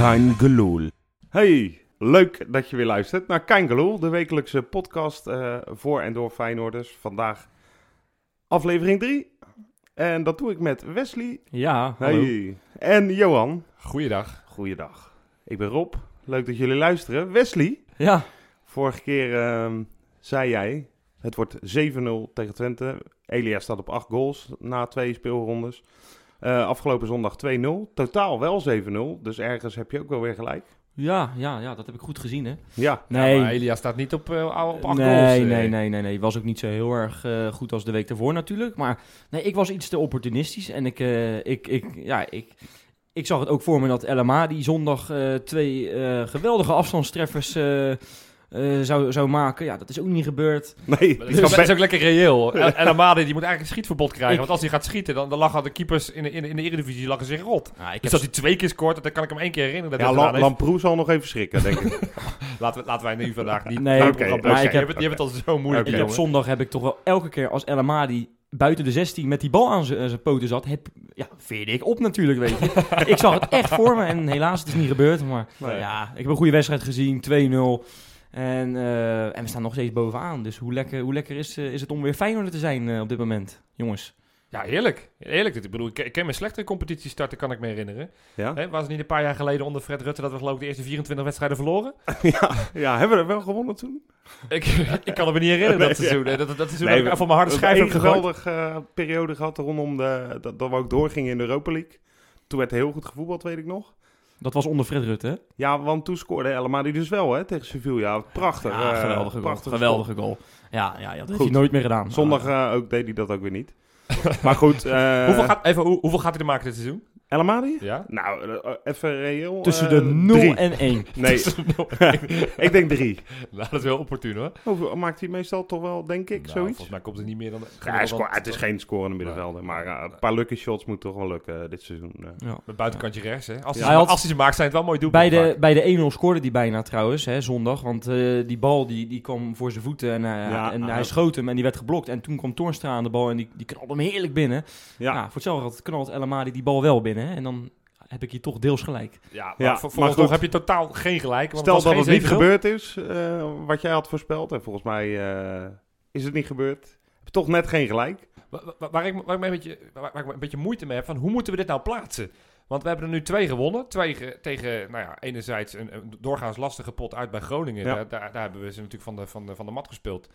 Kein Geloel. Hey, leuk dat je weer luistert naar Kein Geloel, de wekelijkse podcast eh, voor en door Feyenoorders. Vandaag aflevering 3. En dat doe ik met Wesley Ja, hallo. hey. en Johan. Goeiedag. Goeiedag. Ik ben Rob. Leuk dat jullie luisteren. Wesley, Ja, vorige keer ehm, zei jij, het wordt 7-0 tegen Twente. Elia staat op 8 goals na twee speelrondes. Eh, afgelopen zondag 2-0. Totaal wel 7-0. Dus ergens heb je ook wel weer gelijk. ja, ja, ja, dat heb ik goed gezien, hè? Ja, Nee, Ja, maar Elia staat niet op, eh, op acht nee, goals. eh. nee, nee, nee, nee. Was ook niet zo heel erg goed als de week daarvoor natuurlijk. Maar nee, ik was iets te opportunistisch. En ik, eh, ik, ik, ja, ik, ik zag het ook voor me dat LMA die zondag eh, twee eh, geweldige afstandstreffers eh, zou, zou maken. Ja, dat is ook niet gebeurd. nee. Dat het is, ook lekker reëel. El El Amadi die moet eigenlijk een schietverbod krijgen. Ik- want als hij gaat schieten, dan, dan lachen de keepers in de, in de, in de Eredivisie lachen zich rot. Dus heb als hij twee keer scoort, dan kan ik hem één keer herinneren. Dat ja, La-. Lamproe zal nog even schrikken, denk ik. laten, we, laten wij nu vandaag niet... Nee, maken. ik heb- je, hebt, het- je hebt het al zo moeilijk, Oké. Ik heb jongen. zondag heb ik toch wel elke keer als El Amadi buiten de 16 met die bal aan zijn zijn poten zat, heb, ja, veerde ik op natuurlijk, weet je. ik zag het echt voor me en helaas, het is niet gebeurd. Maar Nee. ja, ik heb een goede wedstrijd gezien, 2-0. En, eh, en we staan nog steeds bovenaan. Dus hoe lekker, hoe lekker is, eh, is het om weer Feyenoord te zijn eh, op dit moment, jongens? Ja, heerlijk. Heerlijk. Ik bedoel, ik, ken mijn slechtere competitie starten, kan ik me herinneren. Ja? Hè, was het niet een paar jaar geleden onder Fred Rutte dat we geloof ik de eerste 24 wedstrijden verloren? ja, ja, hebben we er wel gewonnen toen? ik, ik kan het me niet herinneren dat seizoen. hè. Dat, dat, dat seizoen Nee, heb ik we- van mijn harde schijf heb geweldige periode gehad rondom de, dat, dat we ook doorgingen in de Europa League. Toen werd er heel goed gevoetbald, weet ik nog. Dat was onder Fred Rutte, hè? Ja, want toen scoorde Elma die dus wel hè, tegen Sevilla. Prachtig. Ja, eh, geweldige goal. prachtig Geweldige goal. Ja, ja, ja, dat heeft hij nooit meer gedaan. Zondag eh, ook, deed hij dat ook weer niet. maar goed. eh hoeveel, gaat, even, hoe, hoeveel gaat hij er maken dit seizoen? El Amadi? Ja? Nou, eh, even reëel. Tussen eh, de 0 drie. en 1. Nee, ik denk drie. nou, dat is wel opportun hoor. Hoeveel maakt hij meestal toch wel, denk ik, Nou, zoiets? Volgens mij komt er niet meer dan... Ja, hij scoort- het is geen scorende middenvelder, maar eh, een paar lucky shots moet toch wel lukken dit seizoen. Ja. Met buitenkantje rechts, hè. Als, Ja. hij, had- als hij ze maakt, zijn het wel mooi doel. Bij de, bij de 1-0 scoorde hij bijna trouwens, hè, zondag. Want eh, die bal die, die kwam voor zijn voeten en, eh, Ja, en hij schoot hem en die werd geblokt. En toen kwam Toornstra aan de bal en die, die knalde hem heerlijk binnen. Ja. Ja, voor hetzelfde geld knalt El Amadi die bal wel binnen. Hè, en dan heb ik hier toch deels gelijk. Ja, maar Ja, voor, maar voor goed. heb je totaal geen gelijk. Want stel dat het niet 7-0. gebeurd is, eh, wat jij had voorspeld. En volgens mij eh, is het niet gebeurd. Heb je toch net geen gelijk. Wa- wa- Waar, ik, waar, ik een beetje, waar, waar ik een beetje moeite mee heb, van hoe moeten we dit nou plaatsen? Want we hebben er nu twee gewonnen. Twee ge- tegen, nou ja, enerzijds een, een doorgaans lastige pot uit bij Groningen. Ja. Daar, daar, daar hebben we ze natuurlijk van de, van, de, van de mat gespeeld.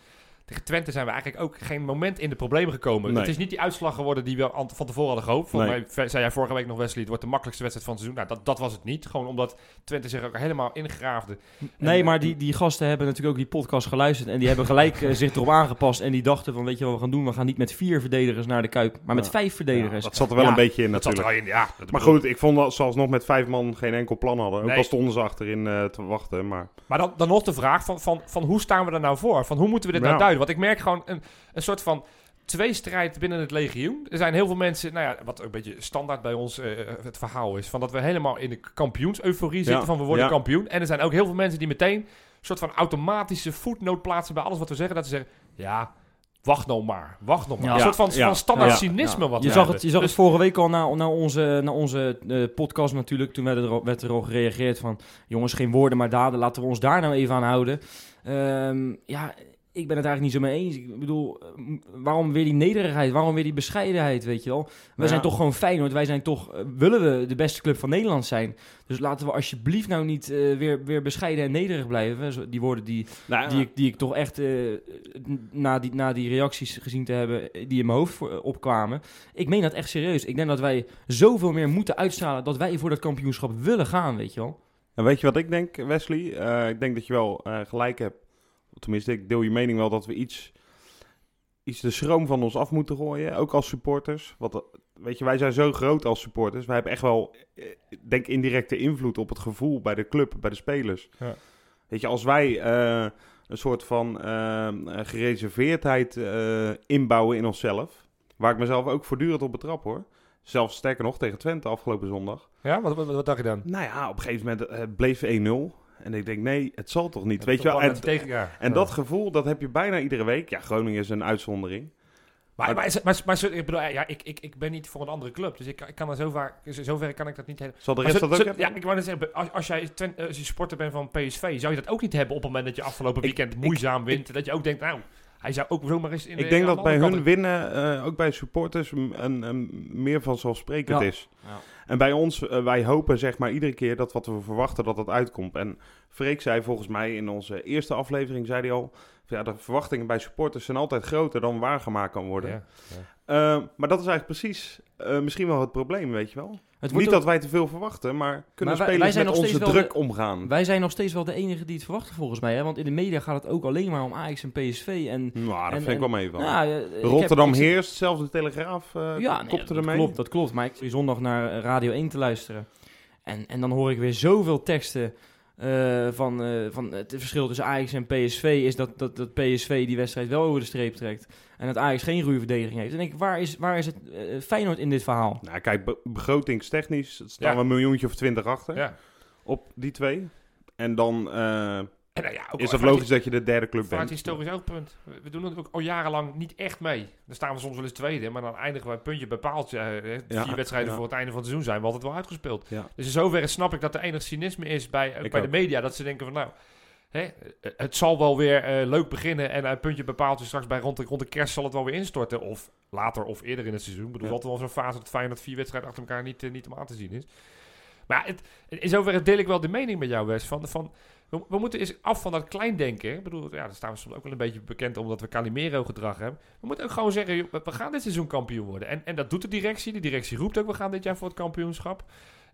Tegen Twente zijn we eigenlijk ook geen moment in de problemen gekomen. Nee. Het is niet die uitslag geworden die we an- van tevoren hadden gehoopt. Volgens Nee. mij zei jij vorige week nog, Wesley, het wordt de makkelijkste wedstrijd van het seizoen. Nou, dat, dat was het niet. Gewoon omdat Twente zich ook helemaal ingraafde. Nee, En- maar die, die gasten hebben natuurlijk ook die podcast geluisterd. En die hebben gelijk eh, zich erop aangepast. En die dachten van, weet je wat we gaan doen? We gaan niet met vier verdedigers naar de Kuip, maar met Ja. vijf verdedigers. Ja, dat zat er wel Ja, een beetje in Dat zat natuurlijk. er al in, ja. Dat Maar goed, ik vond dat ze alsnog met vijf man geen enkel plan hadden. Ook Nee. al stonden ze achterin eh, te wachten. Maar Maar dan, dan nog de vraag van, van, van hoe staan we er nou voor? Van hoe moeten we dit Ja. nou duiden? Want ik merk gewoon een, een soort van tweestrijd binnen het legioen. Er zijn heel veel mensen, nou ja, wat ook een beetje standaard bij ons eh, het verhaal is, van dat we helemaal in de kampioens-euforie zitten, Ja. van we worden Ja. kampioen. En er zijn ook heel veel mensen die meteen een soort van automatische voetnoot plaatsen bij alles wat we zeggen. Dat ze zeggen, ja, wacht nou maar, wacht nog maar. Ja. Een soort van, Ja. van standaard Ja. cynisme wat Je zag, het, je zag Dus- het vorige week al na, na onze, na onze eh, podcast natuurlijk. Toen werd er, al- werd er al gereageerd van... jongens, geen woorden maar daden. Laten we ons daar nou even aan houden. Ehm, ja, ik ben het eigenlijk niet zo mee eens. Ik bedoel, eh, waarom weer die nederigheid? Waarom weer die bescheidenheid, weet je wel? Wij Ja. zijn toch gewoon Feyenoord. Wij zijn toch... eh, willen we de beste club van Nederland zijn? Dus laten we alsjeblieft nou niet eh, weer, weer bescheiden en nederig blijven. Zo- Die woorden die, nou, die, ik, die ik toch echt, na, die, na die reacties gezien te hebben, die in mijn hoofd voor- opkwamen. Ik meen dat echt serieus. Ik denk dat wij zoveel meer moeten uitstralen dat wij voor dat kampioenschap willen gaan, weet je wel. En weet je wat ik denk, Wesley? Ik denk dat je wel gelijk hebt. Tenminste, ik deel je mening wel dat we iets, iets de schroom van ons af moeten gooien. Ook als supporters. Want, eh, weet je, wij zijn zo groot als supporters. Wij hebben echt wel, eh, denk indirecte invloed op het gevoel bij de club, bij de spelers. Ja. Weet je, als wij eh, een soort van gereserveerdheid inbouwen in onszelf. Waar ik mezelf ook voortdurend op betrap hoor. Zelfs sterker nog tegen Twente afgelopen zondag. Ja, wat, wat, wat dacht je dan? Nou ja, op een gegeven moment bleef 1-0. En ik denk, nee, het zal toch niet. Weet je wel? En, tegen, ja. dat gevoel, dat heb je bijna iedere week. Ja, Groningen is een uitzondering. Maar, Maar- maar, maar, maar, ik bedoel, ja, ik, ik, ik ben niet voor een andere club, dus ik, ik kan er zo vaak, zover kan ik dat niet helemaal. Zal de Maar rest zo- dat ook zo- hebben? Ja, ik wou net zeggen, als, als jij Twen- eh, als je supporter bent van PSV, zou je dat ook niet hebben op het moment dat je afgelopen Ik- weekend moeizaam wint. dat je ook denkt, nou, hij zou ook zomaar eens in de Ik denk dat bij hun winnen, eh, ook bij supporters, een, een meer vanzelfsprekend Ja. is. Ja. En bij ons, eh, wij hopen zeg maar iedere keer dat wat we verwachten, dat dat uitkomt. En Freek zei volgens mij in onze eerste aflevering, zei hij al, ja, de verwachtingen bij supporters zijn altijd groter dan waargemaakt kan worden. Ja. Eh, maar dat is eigenlijk precies eh, misschien wel het probleem, weet je wel. Het Niet dat wij te veel verwachten, maar kunnen Maar wij- spelers zijn met nog onze druk de- omgaan? Wij zijn nog steeds wel de enige die het verwachten volgens mij. Hè? Want in de media gaat het ook alleen maar om Ajax en PSV. En, Nou, dat en- vind ik wel mee van. nou, eh, ik heb- Rotterdam ik heerst, zelfs de Telegraaf eh Ja, nee, kopte dat ermee. klopt, dat klopt. Maar ik zit zondag naar Radio 1 te luisteren. En, en dan hoor ik weer zoveel teksten eh, van, eh, van het verschil tussen Ajax en PSV is dat, dat, dat PSV die wedstrijd wel over de streep trekt. En dat Ajax geen goede verdediging heeft. En ik, waar is, waar is het eh, Feyenoord in dit verhaal? Nou, kijk, be- begrotingstechnisch staan Ja. we een miljoentje of twintig achter Ja. op die twee. En dan eh, nou ja, ook is het logisch dat je de derde club bent. historisch oogpunt. We- We doen het ook al jarenlang niet echt mee. Dan staan we soms wel eens tweede, maar dan eindigen we een puntje bepaald. eh, vier Ja, wedstrijden ja. voor het einde van het seizoen zijn we altijd wel uitgespeeld. Dus in zoverre snap ik dat er enig cynisme is bij, Ik bij ook. de media. Dat ze denken van nou, hè, eh, het zal wel weer eh, leuk beginnen en een puntje bepaald. Dus straks bij rond de, rond de kerst zal het wel weer instorten. Of later of eerder in het seizoen. Ik bedoel, altijd wel zo'n fase dat Feyenoord vier wedstrijden achter elkaar niet, eh, niet om aan te zien is. Maar het, in zoverre deel ik wel de mening met jou, Wes. Van, van, we, we moeten eens af van dat kleindenken. Ik bedoel, ja, daar staan we soms ook wel een beetje bekend omdat we Calimero-gedrag hebben. We moeten ook gewoon zeggen, joh, we gaan dit seizoen kampioen worden. En, en dat doet de directie. De directie roept ook, we gaan dit jaar voor het kampioenschap.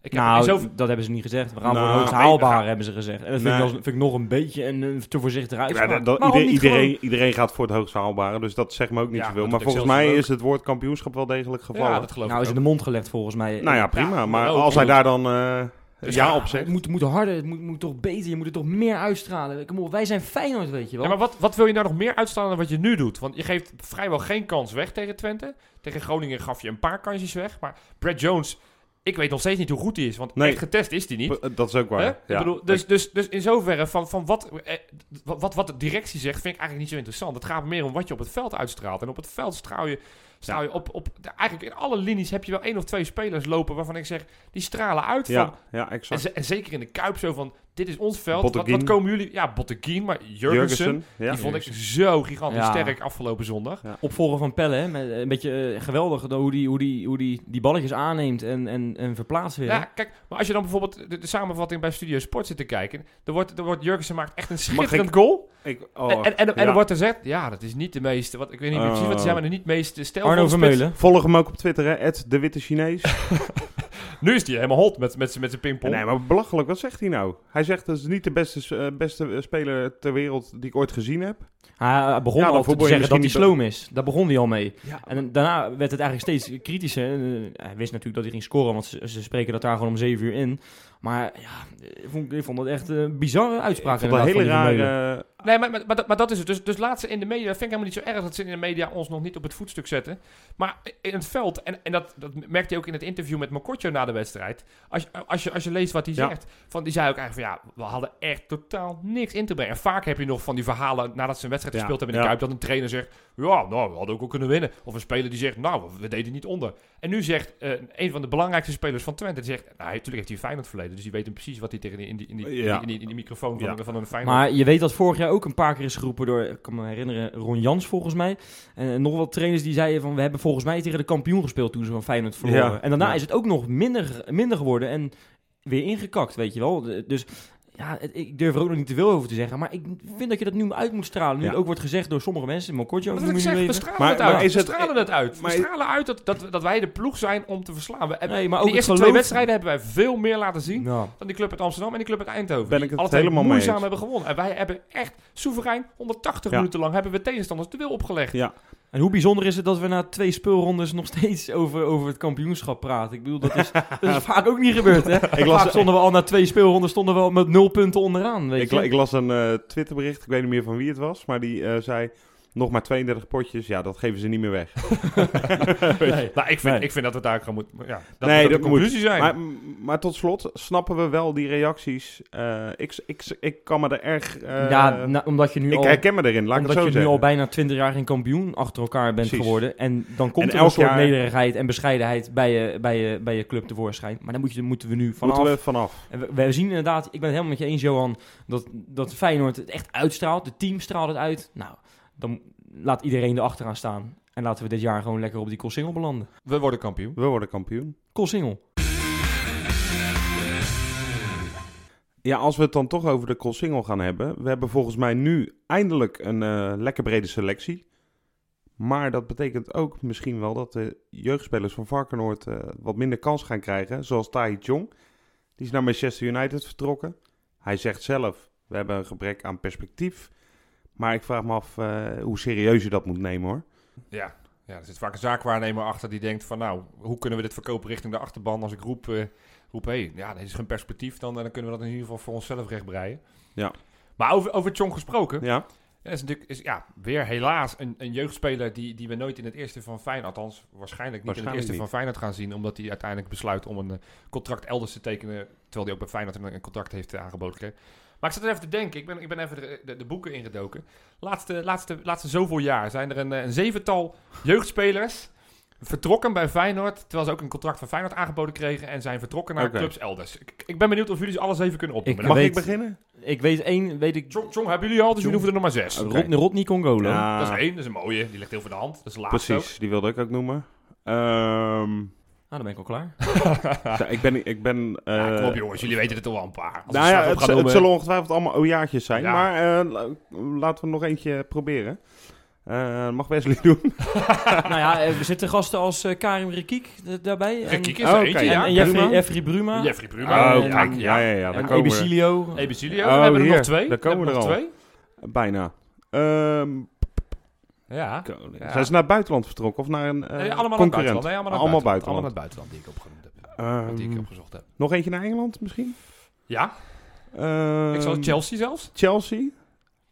Ik heb nou, dat hebben ze niet gezegd. We gaan Nou, voor het hoogst haalbaar, gaan- hebben ze gezegd. En dat vind, Nee. ik, vind ik nog een beetje een, een te voorzichtige Ja, uitspraak. dat- niet iedereen, gewoon- iedereen gaat voor het hoogst haalbare, dus dat zegt me ook niet Ja, zoveel. Maar volgens mij ook. is het woord kampioenschap wel degelijk gevallen. ja, dat geloof Nou, is in de mond gelegd volgens mij. nou ja, prima. Ja, maar ook, als hij daar dan eh, Dus ja op Het zegt. moet, moet harder, het moet, moet toch beter, je moet het toch meer uitstralen. Kom op, wij zijn Feyenoord, weet je wel. Ja, maar wat, wat wil je nou nog meer uitstralen dan wat je nu doet? Want je geeft vrijwel geen kans weg tegen Twente. Tegen Groningen gaf je een paar kansjes weg. Maar Brad Jones, ik weet nog steeds niet hoe goed hij is. Want Nee. echt getest is hij niet. Dat is ook waar. Ja. Ik bedoel, dus, dus, dus in zoverre van, van wat, eh, wat, wat, wat de directie zegt, vind ik eigenlijk niet zo interessant. Het gaat meer om wat je op het veld uitstraalt. En op het veld straal je, straal je op, op... Eigenlijk in alle linies heb je wel één of twee spelers lopen waarvan ik zeg, die stralen uit van... ja, ja, En, exact. ze- en zeker in de Kuip zo van, dit is ons veld. Wat, wat komen jullie... Ja, Botteguin, maar Jurgensen. Jurgensen. Ja. Die vond ik zo gigantisch Ja. sterk afgelopen zondag. Opvolger van Pelle, hè, met, een beetje eh, geweldig hoe die, hoe die, hoe die, die balletjes aanneemt en, en, en verplaatst weer. Ja, kijk, maar als je dan bijvoorbeeld de, de samenvatting bij Studio Sport zit te kijken, dan wordt, dan wordt Jurgensen maakt echt een schitterend ik- goal. Ik, oh, en, en, en, en ja. dan wordt er gezegd, ja, dat is niet de meeste, wat, ik weet niet meer precies wat ze zijn, maar de niet meest stijlvolle Arno. Vermeulen. Volg hem ook op Twitter, hè? De Witte Chinees. Nu is hij helemaal hot met, met, met zijn pingpong. nee, maar belachelijk, wat zegt hij nou? Hij zegt dat is niet de beste, eh, beste speler ter wereld die ik ooit gezien heb. Hij begon Ja, dan al te zeggen dat hij sloom is. Daar begon hij al mee. Ja. En daarna werd het eigenlijk steeds kritischer. Eh, hij wist natuurlijk dat hij ging scoren, want ze, ze spreken dat daar gewoon om zeven uur in. Maar ja, ik vond, ik vond dat echt een bizarre uitspraak. Het een hele rare... Nee, maar, maar, maar, dat- maar dat is het. Dus, dus laat ze in de media, vind ik helemaal niet zo erg dat ze in de media ons nog niet op het voetstuk zetten. Maar in het veld, en, en dat, dat merkte je ook in het interview met Mokotjo na de wedstrijd. Als, je- als, je, als je leest wat hij Ja. zegt, van, die zei ook eigenlijk van ja, we hadden echt totaal niks in te brengen. En vaak heb je nog van die verhalen nadat ze een wedstrijd Ja, gespeeld hebben in de ja. Kuip, dat een trainer zegt, ja, nou, we hadden ook wel kunnen winnen. Of een speler die zegt, nou, we deden niet onder. En nu zegt eh, een van de belangrijkste spelers van Twente, die zegt, nou, natuurlijk heeft hij een Feyenoord verleden, dus die weet hem precies wat hij tegen die, in, die, in, die, Ja. in, die, in die microfoon van, Ja. van een Feyenoord... Maar je weet dat vorig jaar ook een paar keer is geroepen door, ik kan me herinneren, Ron Jans volgens mij. En nog wat trainers die zeiden van, we hebben volgens mij tegen de kampioen gespeeld toen ze van Feyenoord verloren. Ja. En daarna Ja. is het ook nog minder, minder geworden en weer ingekakt, weet je wel. Dus ja, ik durf er ook nog niet te veel over te zeggen. Maar ik vind dat je dat nu uit moet stralen. Nu Ja. het ook wordt gezegd door sommige mensen. Mokotjo, noem ik zeg, we stralen Maar- het maar uit. is we het- stralen het uit. maar- we stralen uit dat, dat, dat wij de ploeg zijn om te verslaan. We hebben, Nee, maar ook die eerste twee wedstrijden hebben wij veel meer laten zien dan die club uit Amsterdam en die club uit Eindhoven. Ben ik het twee helemaal mee moeizaam eens. hebben gewonnen. En wij hebben echt soeverein 180 Ja. minuten lang hebben we tegenstanders de wil opgelegd. Ja, En hoe bijzonder is het dat we na twee speelrondes nog steeds over, over het kampioenschap praten? Ik bedoel, dat is, dat is vaak ook niet gebeurd, hè? Ik las- vaak stonden we al na twee speelrondes stonden we al met nul punten onderaan, weet ik, je? ik las een eh, Twitterbericht, ik weet niet meer van wie het was, maar die eh, zei... Nog maar 32 potjes, ja, dat geven ze niet meer weg. Nee. Nou, ik vind, Nee. ik vind dat we daar gaan moeten... Ja, dat Nee, moet dat de conclusie zijn. Maar, maar tot slot, snappen we wel die reacties? Eh, ik, ik, ik kan me er erg... eh, ja, na- omdat je nu ik al... herken me erin, laat ik omdat het zo je nu al bijna 20 jaar geen kampioen achter elkaar bent Precies. geworden. En dan komt En er een soort jaar- nederigheid en bescheidenheid bij je, bij je, bij je club tevoorschijn. Maar dan moet je, moeten we nu vanaf. Moeten we vanaf. En we, we zien inderdaad, ik ben het helemaal met je eens, Johan, dat, dat Feyenoord het echt uitstraalt. Het team straalt het uit. Nou, dan laat iedereen erachteraan staan. En laten we dit jaar gewoon lekker op die Koolsingel belanden. We worden kampioen. We worden kampioen. Koolsingel. Ja, als we het dan toch over de Colsingel gaan hebben. We hebben volgens mij nu eindelijk een eh, lekker brede selectie. Maar dat betekent ook misschien wel dat de jeugdspelers van Varkenoord eh, wat minder kans gaan krijgen. Zoals Tai Chong. Die is naar Manchester United vertrokken. Hij zegt zelf, we hebben een gebrek aan perspectief. Maar ik vraag me af eh, hoe serieus je dat moet nemen hoor. Ja. ja, er zit vaak een zaakwaarnemer achter die denkt van... Nou, hoe kunnen we dit verkopen richting de achterban als ik roep... eh roep, hé, ja, dit is geen perspectief, dan, dan kunnen we dat in ieder geval voor onszelf rechtbreien. Ja. Maar over, over Chong gesproken, Ja, is natuurlijk is, ja, weer helaas een, een jeugdspeler die, die we nooit in het eerste van Feyenoord, althans waarschijnlijk niet in het eerste niet. van Feyenoord gaan zien, omdat hij uiteindelijk besluit om een eh, contract elders te tekenen, terwijl hij ook bij Feyenoord een, een contract heeft eh, aangeboden gekregen. Maar ik zat er even te denken, ik ben, ik ben even de, de, de boeken ingedoken. Laatste, laatste, laatste zoveel jaar zijn er een, eh, een zevental jeugdspelers vertrokken bij Feyenoord, terwijl ze ook een contract van Feyenoord aangeboden kregen en zijn vertrokken naar clubs elders. Ik, ik ben benieuwd of jullie ze alles even kunnen opnoemen. Ik mag weet- ik beginnen? Ik weet één, weet ik... Chong, Chong hebben jullie al, dus jullie hoeven er nog maar zes. Rodney Congolo. Ja, Dat is één, dat is een mooie. Die ligt heel voor de hand. Dat is de laatste precies. Die wilde ik ook noemen. Ehm, Nou, dan ben ik al klaar. ja, ik ben... Ik ben eh, Ja, kom op jongens, jullie weten het al wel een paar. Als Nou ja, het, zullen ongetwijfeld allemaal ojaartjes zijn. Ja. Maar eh, la- laten we nog eentje proberen. Eh, mag Wesley doen? nou ja, er zitten gasten als Karim Rekiek eh, daarbij. En, Rekiek is Oh, er oké, eentje, en, ja. en Jeffrey, Bruma. Jeffrey Bruma. Jeffrey Bruma. Oh, ja, kijk, ja. ja, ja, en. Ebicilio, Oh, we hebben er hier. nog twee. Daar We hebben komen we er al. twee. Bijna. Ehm, Ja. koning. Zijn ze naar het buitenland vertrokken of naar een eh, Nee, allemaal naar het concurrent? buitenland. Nee, allemaal naar het Allemaal buitenland. Allemaal naar buitenland. het buitenland die ik opgenoemd heb. Ehm, die ik opgezocht heb. nog eentje naar Engeland misschien? Ja, Ehm, ik zal Chelsea zelfs. Chelsea.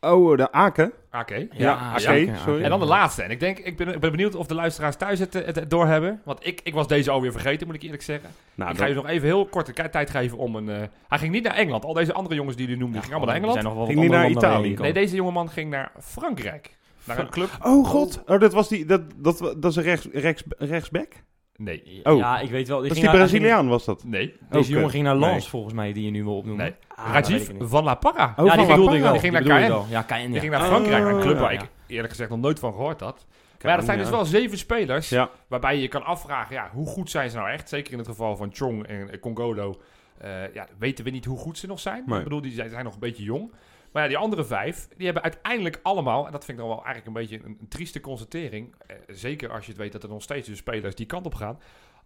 Oh, de Aken. Oké. Ja, sorry. En dan de laatste. En ik denk, ik ben, ik ben benieuwd of de luisteraars thuis het, het, het doorhebben. Want ik, ik was deze alweer vergeten, moet ik eerlijk zeggen. Nou, ik ga je nog even heel kort de ki- tijd geven om een... eh, hij ging niet naar Engeland. Al deze andere jongens die jullie noemden, die gingen allemaal naar Engeland. Engeland. Ging niet naar Italië. Nee, deze jongeman ging naar Frankrijk. Naar een club. Oh god, oh, dat was die, dat, dat, dat is een rechts, rechts, rechtsback? Nee. Oh. Ja, ik weet wel. Dat is ging die Braziliaan was dat? Nee. Deze jongen ging naar Lens, nee. volgens mij, die je nu wil opnoemen. Nee. Ah, Rajiv van La Parra. Oh, ja, van die La bedoelde ik Parra. wel. Die ging naar. Ja, Die ging naar Frankrijk, naar een club Oh, waar ja. ik eerlijk gezegd nog nooit van gehoord had. Maar ja, dat zijn dus wel zeven spelers Ja. waarbij je je kan afvragen, ja, hoe goed zijn ze nou echt? Zeker in het geval van Chong en Congolo. eh, ja, weten we niet hoe goed ze nog zijn. Nee. Ik bedoel, die zijn, zijn nog een beetje jong. Maar ja, die andere vijf, die hebben uiteindelijk allemaal... en dat vind ik dan wel eigenlijk een beetje een, een trieste constatering... eh, zeker als je het weet dat er nog steeds dus spelers die kant op gaan...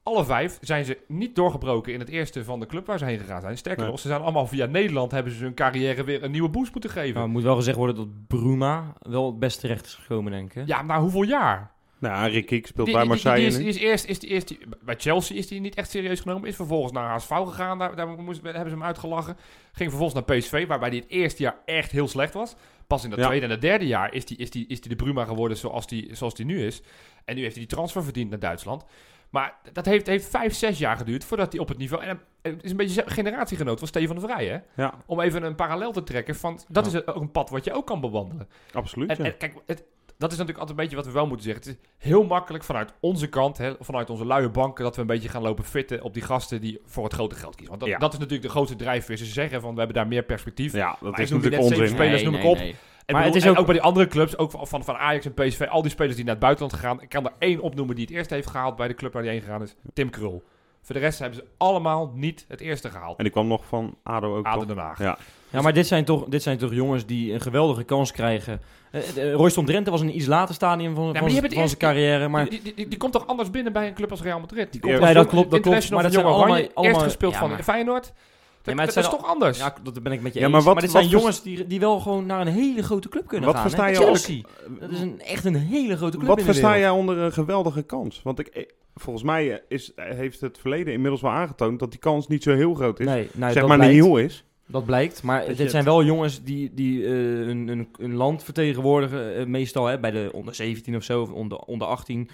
Alle vijf zijn ze niet doorgebroken in het eerste van de club waar ze heen gegaan zijn. Sterker Nee. nog, ze zijn allemaal via Nederland... hebben ze hun carrière weer een nieuwe boost moeten geven. Nou, het moet wel gezegd worden dat Bruma wel het beste terecht is gekomen, denk ik. hè? ja, maar hoeveel jaar? Nou, Rick Kiek speelt Die- bij die- die- Marseille die is, is eerst, is die, die- bij Chelsea is hij niet echt serieus genomen. Is vervolgens naar HSV gegaan. Daar, daar moest, hebben ze hem uitgelachen. Ging vervolgens naar PSV, waarbij hij het eerste jaar echt heel slecht was. Pas in Ja. tweede en het derde jaar is hij is die, is die de Bruma geworden zoals die, zoals die nu is. En nu heeft hij die transfer verdiend naar Duitsland. Maar dat heeft, heeft vijf, zes jaar geduurd voordat hij op het niveau... En het is een beetje generatiegenoot van Stefan de Vrij, hè? Ja, Om even een parallel te trekken van... Dat Ja. is ook een pad wat je ook kan bewandelen. absoluut. En, ja. en kijk, het, dat is natuurlijk altijd een beetje wat we wel moeten zeggen. Het is heel makkelijk vanuit onze kant, hè, vanuit onze luie banken, dat we een beetje gaan lopen fitten op die gasten die voor het grote geld kiezen. Want dat, Ja. dat is natuurlijk de grootste drijfveer. Ze zeggen van we hebben daar meer perspectief. ja, dat maar is natuurlijk net onzin. spelers noem ik op. En, Maar bedoel, het is en ook- ook bij die andere clubs, ook van, van, Ajax en PSV, al die spelers die naar het buitenland gegaan. Ik kan er één opnoemen die het eerst heeft gehaald bij de club waar hij heen gegaan is. Tim Krul. Voor de rest hebben ze allemaal niet het eerste gehaald. En die kwam nog van ADO ook ADO toch? Den Haag. Ja. Ja, maar dit zijn, toch, dit zijn toch jongens die een geweldige kans krijgen. Uh, uh, Royston Drenthe was in een iets later stadium van, maar van, zijn carrière. Maar Die, die, die, die komt toch anders binnen bij een club als Real Madrid? Die komt Ja, dat klopt, dat klopt. Maar dat zijn allemaal- Oranje, allemaal- Eerst gespeeld ja, van Feyenoord. Dat, maar het dat is toch anders? ja, dat ben ik met je Ja, eens. maar Maar, wat- dit zijn wat jongens die, die wel gewoon naar een hele grote club kunnen Wat gaan. versta je Chelsea. Dat is een, echt een hele grote club Wat versta jij onder een geweldige kans? Want ik, volgens mij eh, is, heeft het verleden inmiddels wel aangetoond dat die kans niet zo heel groot is. Nee, nou, zeg dat maar blijkt. nihil is. Dat blijkt, maar dit zijn wel jongens die, die eh, een, een, een land vertegenwoordigen, eh, meestal hè, bij de onder 17 of zo, of onder, onder 18.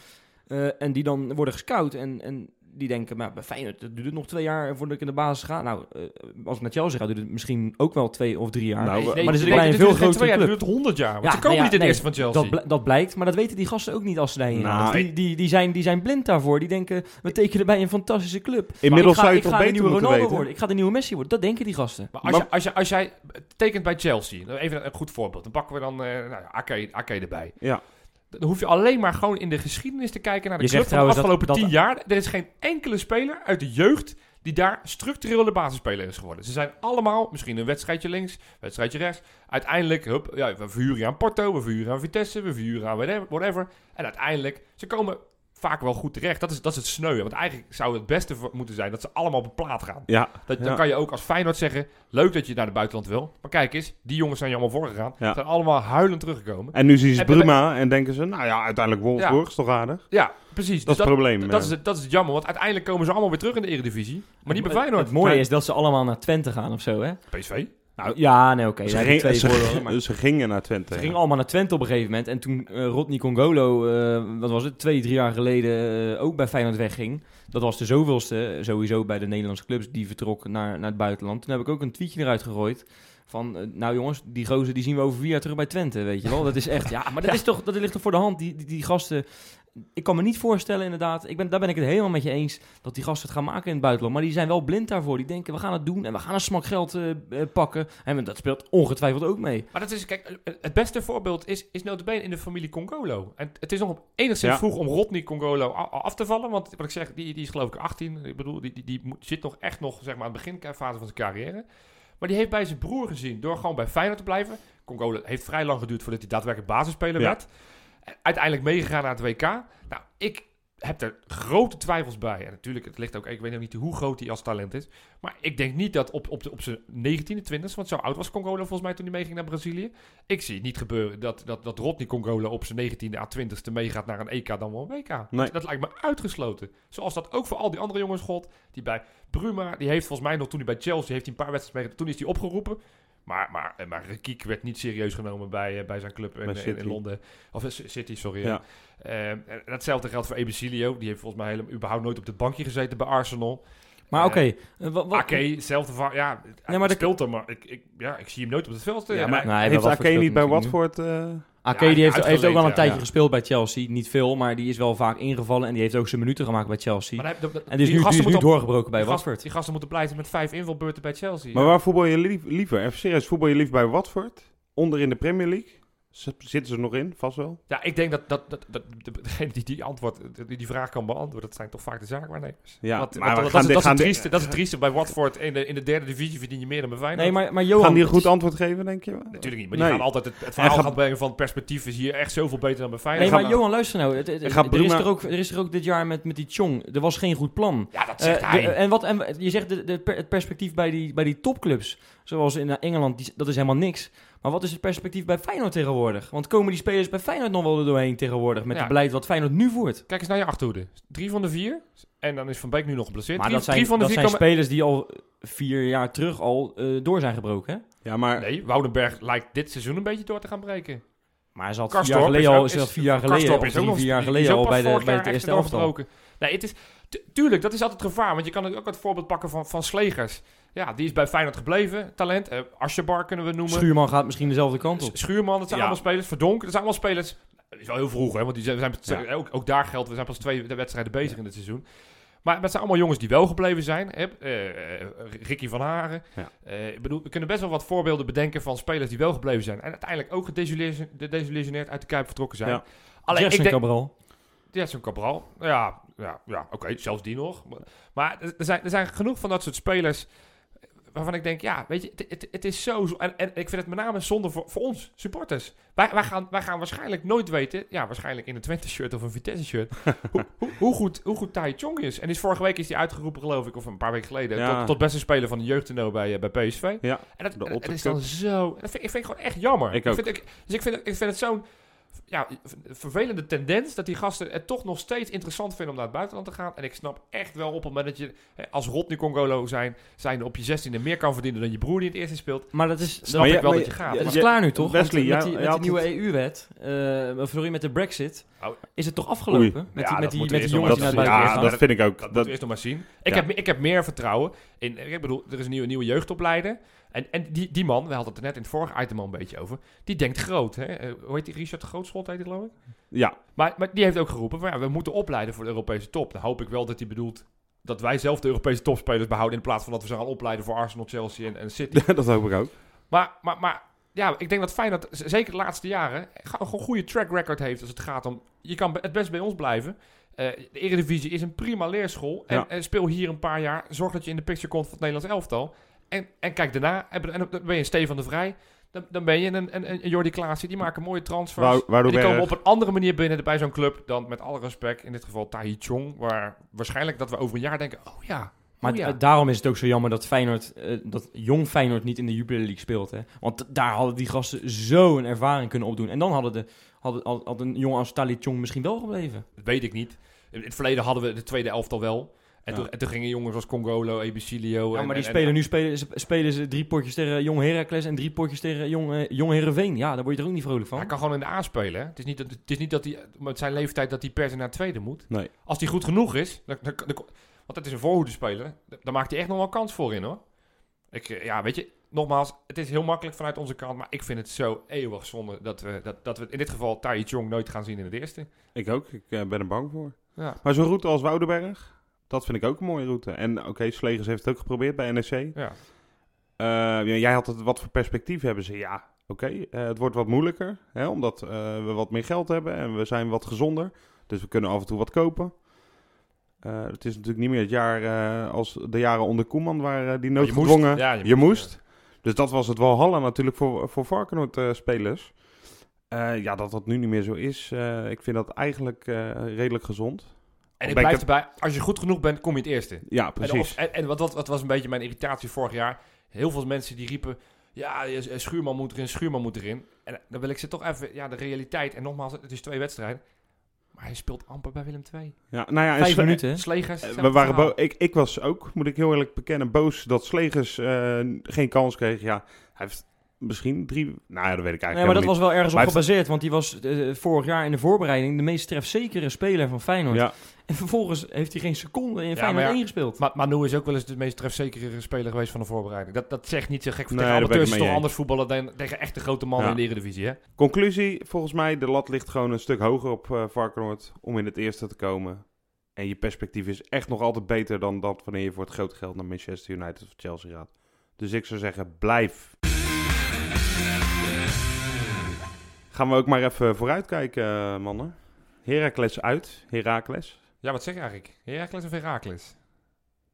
eh, en die dan worden gescout en, en die denken, maar bij Feyenoord, dat duurt het nog twee jaar voordat ik in de basis ga. Nou, eh, als ik naar Chelsea ga, duurt het misschien ook wel twee of drie jaar. Nou, Nee, maar er zit nee, bij een veel grotere twee jaar, club. dit duurt 100 jaar. Want Ja, ze komen nou ja, niet in de nee, eerste van Chelsea. Dat, bl- dat blijkt, maar dat weten die gasten ook niet als ze daarheen Nou, gaan. Die, die, die, zijn, die zijn blind daarvoor. Die denken, we tekenen bij een fantastische club. Inmiddels Maar zou je ik ga, toch ga de beter nieuwe moeten Ronaldo weten. worden. Ik ga de nieuwe Messi worden. Dat denken die gasten. Maar als, Maar- je, als, je, als jij tekent bij Chelsea, nou, even een goed voorbeeld. Dan pakken we dan eh nou, ja, Ake, Ake erbij. Ja. Dan hoef je alleen maar gewoon in de geschiedenis te kijken naar de Je club van de afgelopen dat- tien jaar. Er is geen enkele speler uit de jeugd die daar structureel de basisspeler is geworden. Ze zijn allemaal, misschien een wedstrijdje links, een wedstrijdje rechts. Uiteindelijk, hup, ja, we verhuren aan Porto, we verhuren aan Vitesse, we verhuren aan whatever. En uiteindelijk, ze komen vaak wel goed terecht. Dat is, dat is het sneuwen. Want eigenlijk zou het beste moeten zijn dat ze allemaal op een plaat gaan. Ja, Dat, Dan Ja. kan je ook als Feyenoord zeggen, leuk dat je naar het buitenland wil. Maar kijk eens, die jongens zijn je allemaal voorgegaan. Ja. Zijn allemaal huilend teruggekomen. en nu zien ze En- Bruma en denken ze, nou ja, uiteindelijk Wolfsburg Ja. is toch aardig? Ja, precies. Dat is Dus het probleem. dat, eh. is het, dat is het jammer, want uiteindelijk komen ze allemaal weer terug in de Eredivisie. Maar niet bij Het- Feyenoord. Het mooie is dat ze allemaal naar Twente gaan of zo, hè? PSV. Nou, ja, nee, oké. ze, ging- twee ze, maar- ze gingen naar Twente. Ze ja. gingen allemaal naar Twente op een gegeven moment. En toen eh Rodney Congolo, eh, wat was het, twee, drie jaar geleden eh, ook bij Feyenoord wegging. Dat was de zoveelste, sowieso bij de Nederlandse clubs, die vertrok naar, naar het buitenland. Toen heb ik ook een tweetje eruit gegooid. Van, nou jongens, die gozer die zien we over vier jaar terug bij Twente, weet je wel. Dat is echt, ja, maar dat, is toch, dat ligt toch voor de hand. Die, die, die gasten, ik kan me niet voorstellen inderdaad, ik ben, daar ben ik het helemaal met je eens, dat die gasten het gaan maken in het buitenland. Maar die zijn wel blind daarvoor. Die denken, we gaan het doen en we gaan een smak geld eh, eh, pakken. En dat speelt ongetwijfeld ook mee. Maar dat is, kijk, eh, het beste voorbeeld is, is notabene in de familie Congolo. En het is nog op enigszins Ja. vroeg om Rodney Congolo af te vallen. Want wat ik zeg, die, die is geloof ik 18. Ik bedoel, die, die, die zit nog echt nog zeg maar, aan de beginfase van zijn carrière. Maar die heeft bij zijn broer gezien door gewoon bij Feyenoord te blijven. Congolo heeft vrij lang geduurd voordat hij daadwerkelijk basisspeler Ja. werd. Uiteindelijk meegegaan naar het WK. Nou, ik heb er grote twijfels bij. En natuurlijk, het ligt ook, ik weet nog niet hoe groot hij als talent is. Maar ik denk niet dat op, op, de- op zijn 19e, 20e, want zo oud was Congolo volgens mij toen hij meeging naar Brazilië. Ik zie het niet gebeuren dat, dat, dat Rodney Congolo op zijn 19e à 20e meegaat naar een EK dan wel een WK. Nee. Dat, lijkt me uitgesloten. Zoals dat ook voor al die andere jongens gold. Die bij Bruma, die heeft volgens mij nog toen hij bij Chelsea heeft hij een paar wedstrijden mee, toen is hij opgeroepen. Maar, maar, eh, maar Rekiek werd niet serieus genomen bij, eh, bij zijn club in, in, Londen. Of eh, City, sorry. Ja. Ja. Eh, en hetzelfde geldt voor Ebesilio. Die heeft volgens mij helemaal, überhaupt nooit op het bankje gezeten bij Arsenal. Maar oké, Ake, hetzelfde van, ja, hij maar de- speelt er, maar ik, ik, ja, ik zie hem nooit op het veld. Ja, maar hij- Nee, heeft Ake niet bij Watford... eh, Ake Ja, die heeft, heeft ook al een ja. tijdje Ja. gespeeld bij Chelsea. Niet veel, maar die is wel vaak ingevallen. En die heeft ook zijn minuten gemaakt bij Chelsea. maar hij- en die is nu, die gasten is nu moeten op- doorgebroken bij die gasten- Watford. Die gasten moeten blij zijn met vijf invalbeurten bij Chelsea. Maar Ja. waar voetbal je lief- liever? Even serieus, voetbal je liever bij Watford? Onder in de Premier League? Zitten ze er nog in? Vast wel. Ja, ik denk dat, dat, dat, dat de- degene die die, antwoord, die die vraag kan beantwoorden, dat zijn toch vaak de zaakwaarnemers. Ja, maar want we dat, gaan dat, is gaan het de- trieste, dat is het trieste. Bij Watford in de, in de derde divisie verdien je meer dan bij Feyenoord. Nee, maar, maar Johan... Gaan die een goed antwoord geven, denk je? Natuurlijk niet, maar die Nee. gaan altijd het, het verhaal gaat- gaan brengen van het perspectief is hier echt zoveel beter dan bij Nee, Feyenoord. maar Johan, luister nou. Het, het- er, is er, ook, er is er ook dit jaar met, met die Chong. Er was geen goed plan. Ja, dat zegt Eh, hij. de- en, wat, en je zegt de, de, per- het perspectief bij die, bij die topclubs, zoals in Engeland, die, dat is helemaal niks. Maar wat is het perspectief bij Feyenoord tegenwoordig? Want komen die spelers bij Feyenoord nog wel er doorheen tegenwoordig met Ja. het beleid wat Feyenoord nu voert? Kijk eens naar je achterhoede. Drie van de vier. En dan is Van Beek nu nog geblesseerd. Maar drie, dat zijn, drie van de dat vier zijn komen... spelers die al vier jaar terug al eh, door zijn gebroken. Hè? Ja, maar Nee, Woudenberg lijkt dit seizoen een beetje door te gaan breken. Maar hij zat vier jaar geleden is al, ook- is dat is- vier jaar geleden, of drie, vier jaar geleden al bij, de, bij het eerste elftal. Nee, het is... tu- tuurlijk, dat is altijd het gevaar. Want je kan ook het voorbeeld pakken van, van Slegers. Ja, die is bij Feyenoord gebleven. Talent. Eh Asjebar kunnen we noemen. Schuurman gaat misschien dezelfde kant op. Schuurman, dat zijn Ja. allemaal spelers. Verdonk, dat zijn allemaal spelers. Dat is wel heel vroeg, hè, want die zijn, we zijn Ja. ook, ook daar geldt, we zijn pas twee wedstrijden bezig in dit seizoen. Maar het zijn allemaal jongens die wel gebleven zijn. Hè? Eh, eh, Ricky van Haren. Ja. Eh, ik bedoel, we kunnen best wel wat voorbeelden bedenken van spelers die wel gebleven zijn. En uiteindelijk ook gedesillusioneerd uit de Kuip vertrokken zijn. Ja. Alleen, ik denk, Cabral. Jackson Cabral. Ja, ja, ja oké, zelfs die nog. Maar, maar er, zijn, er zijn genoeg van dat soort spelers waarvan ik denk, ja, weet je, het, het, het is zo... En, en ik vind het met name zonde voor, voor ons, supporters. Wij, wij, gaan, wij gaan waarschijnlijk nooit weten, ja, waarschijnlijk in een Twente-shirt of een Vitesse-shirt, hoe, hoe, hoe goed, hoe goed Tai Chong is. En is vorige week is hij uitgeroepen, geloof ik, of een paar weken geleden, Ja. tot, tot beste speler van de jeugdtoernooi bij, eh, bij PSV. ja, En dat, en- het is dan zo... Dat vind, ik vind ik gewoon echt jammer. Ik ook. Vind, ik, dus ik vind, ik vind het zo'n ja, vervelende tendens dat die gasten het toch nog steeds interessant vinden om naar het buitenland te gaan. En ik snap echt wel op het moment dat je hè, als Rodney Congolo zijn, zijn op je 16e meer kan verdienen dan je broer die in het eerste speelt. Maar dat is, Snap Maar ik jij- wel dat je gaat. dat Ja, is klaar nu toch? Wesley, met die, met die nieuwe EU-wet, eh sorry, met de Brexit, Oh. is het toch afgelopen? Oei. Met Ja, die, dat met die, met die jongens die naar het buitenland ja, gaan. dat vind ik ook. Dat, eerst nog maar zien. Ik, Ja. heb, ik heb meer vertrouwen in. Ik bedoel, er is een nieuwe, nieuwe jeugdopleider. En, en die, die man, we hadden het er net in het vorige item al een beetje over. Die denkt groot. Hè? Eh, hoe heet die? Richard Grootschot heet hij geloof ik. ja, Maar, maar die heeft ook geroepen: van, ja, we moeten opleiden voor de Europese top. Dan hoop ik wel dat hij bedoelt dat wij zelf de Europese topspelers behouden. In plaats van dat we ze gaan opleiden voor Arsenal, Chelsea en, en City. dat hoop ik ook. Maar, maar, maar ja, ik denk dat Feyenoord, z- zeker de laatste jaren, een goede track record heeft als het gaat om... Je kan het best bij ons blijven. Eh, de Eredivisie is een prima leerschool. En, Ja. en speel hier een paar jaar. Zorg dat je in de picture komt van het Nederlands elftal. En, en kijk daarna, en, en dan ben je een Stefan de Vrij. Dan, dan ben je een, een, een Jordi Klaasie. Die maken mooie transfers. En die komen op een andere manier binnen bij zo'n club dan met alle respect. In dit geval Tahi Chong. Waar waarschijnlijk dat we over een jaar denken, oh ja. Maar oh ja. d- daarom is het ook zo jammer dat Feyenoord, eh, dat jong Feyenoord niet in de Jupiler League speelt. Hè? Want daar hadden die gasten zo een ervaring kunnen opdoen. En dan hadden de, hadden, had, had een jongen als Tali Chong misschien wel gebleven. Dat weet ik niet. In het verleden hadden we de tweede elftal wel. En, Ja. toen, en toen gingen jongens als Congolo, Ebicilio... Ja, en- maar die en- spelen nu spelen, ze- spelen ze drie potjes tegen Jong Heracles en drie potjes tegen Jong, eh, Jong Heerenveen. Ja, daar word je er ook niet vrolijk van. Hij kan gewoon in de A spelen. Hè? Het, is niet dat, het is niet dat hij met zijn leeftijd dat hij per se naar het tweede moet. Nee. Als hij goed genoeg is, dan, dan, dan- want het is een voorhoede speler, dan maakt hij echt nog wel kans voor in hoor. Ik, eh, ja, weet je, nogmaals, het is heel makkelijk vanuit onze kant, maar ik vind het zo eeuwig zonde dat we, dat, dat we in dit geval Tai Chong nooit gaan zien in het eerste. Ik ook. Ik eh, ben er bang voor. Ja. Maar zo'n route als Woudenberg, dat vind ik ook een mooie route. En oké, Slegers heeft het ook geprobeerd bij NEC. Ja. Eh, ja, jij had het, wat voor perspectief hebben ze? Ja, oké, eh, het wordt wat moeilijker, hè, omdat eh, we wat meer geld hebben en we zijn wat gezonder. Dus we kunnen af en toe wat kopen. Het is natuurlijk niet meer het jaar als de jaren onder Koeman, waar eh, die Maar je moest. noodgedwongen... Ja, je, je moest, moest. Dus dat was het Walhalla natuurlijk voor, voor Varkenoord-spelers. Ja, dat dat nu niet meer zo is, ik vind dat eigenlijk redelijk gezond. En ik blijf erbij, als je goed genoeg bent, kom je het eerste. Ja, En, precies. of- en, en wat, wat, wat was een beetje mijn irritatie vorig jaar? Heel veel mensen die riepen, ja, Schuurman moet erin, Schuurman moet erin. En dan wil ik ze toch even, ja, de realiteit. En nogmaals, het is twee wedstrijden. Maar hij speelt amper bij Willem II. Ja, nou ja, Vijf minuten. Slegers. Eh, We waren bo- ik, ik was ook, moet ik heel eerlijk bekennen, boos dat Slegers eh, geen kans kreeg. Ja, hij heeft misschien drie... Nou ja, dat weet ik Nee, eigenlijk maar dat was wel ergens op Maar gebaseerd. Want die was eh, vorig jaar in de voorbereiding de meest trefzekere speler van Feyenoord. Ja, En vervolgens heeft hij geen seconde in Feyenoord maar ja, 1 gespeeld. Maar Manu is ook wel eens de meest trefzekere speler geweest van de voorbereiding. Dat, dat zegt niet zo gek. Nee, tegen amateurs is toch anders voetballen dan tegen echte grote mannen Ja. in de Eredivisie, hè? conclusie, volgens mij, de lat ligt gewoon een stuk hoger op eh Varkenoord om in het eerste te komen. En je perspectief is echt nog altijd beter dan dat wanneer je voor het grote geld naar Manchester United of Chelsea gaat. Dus ik zou zeggen, blijf. Gaan we ook maar even vooruitkijken, eh, mannen. Heracles uit, Heracles. Ja, wat zeg je eigenlijk? Heracles of Heracles?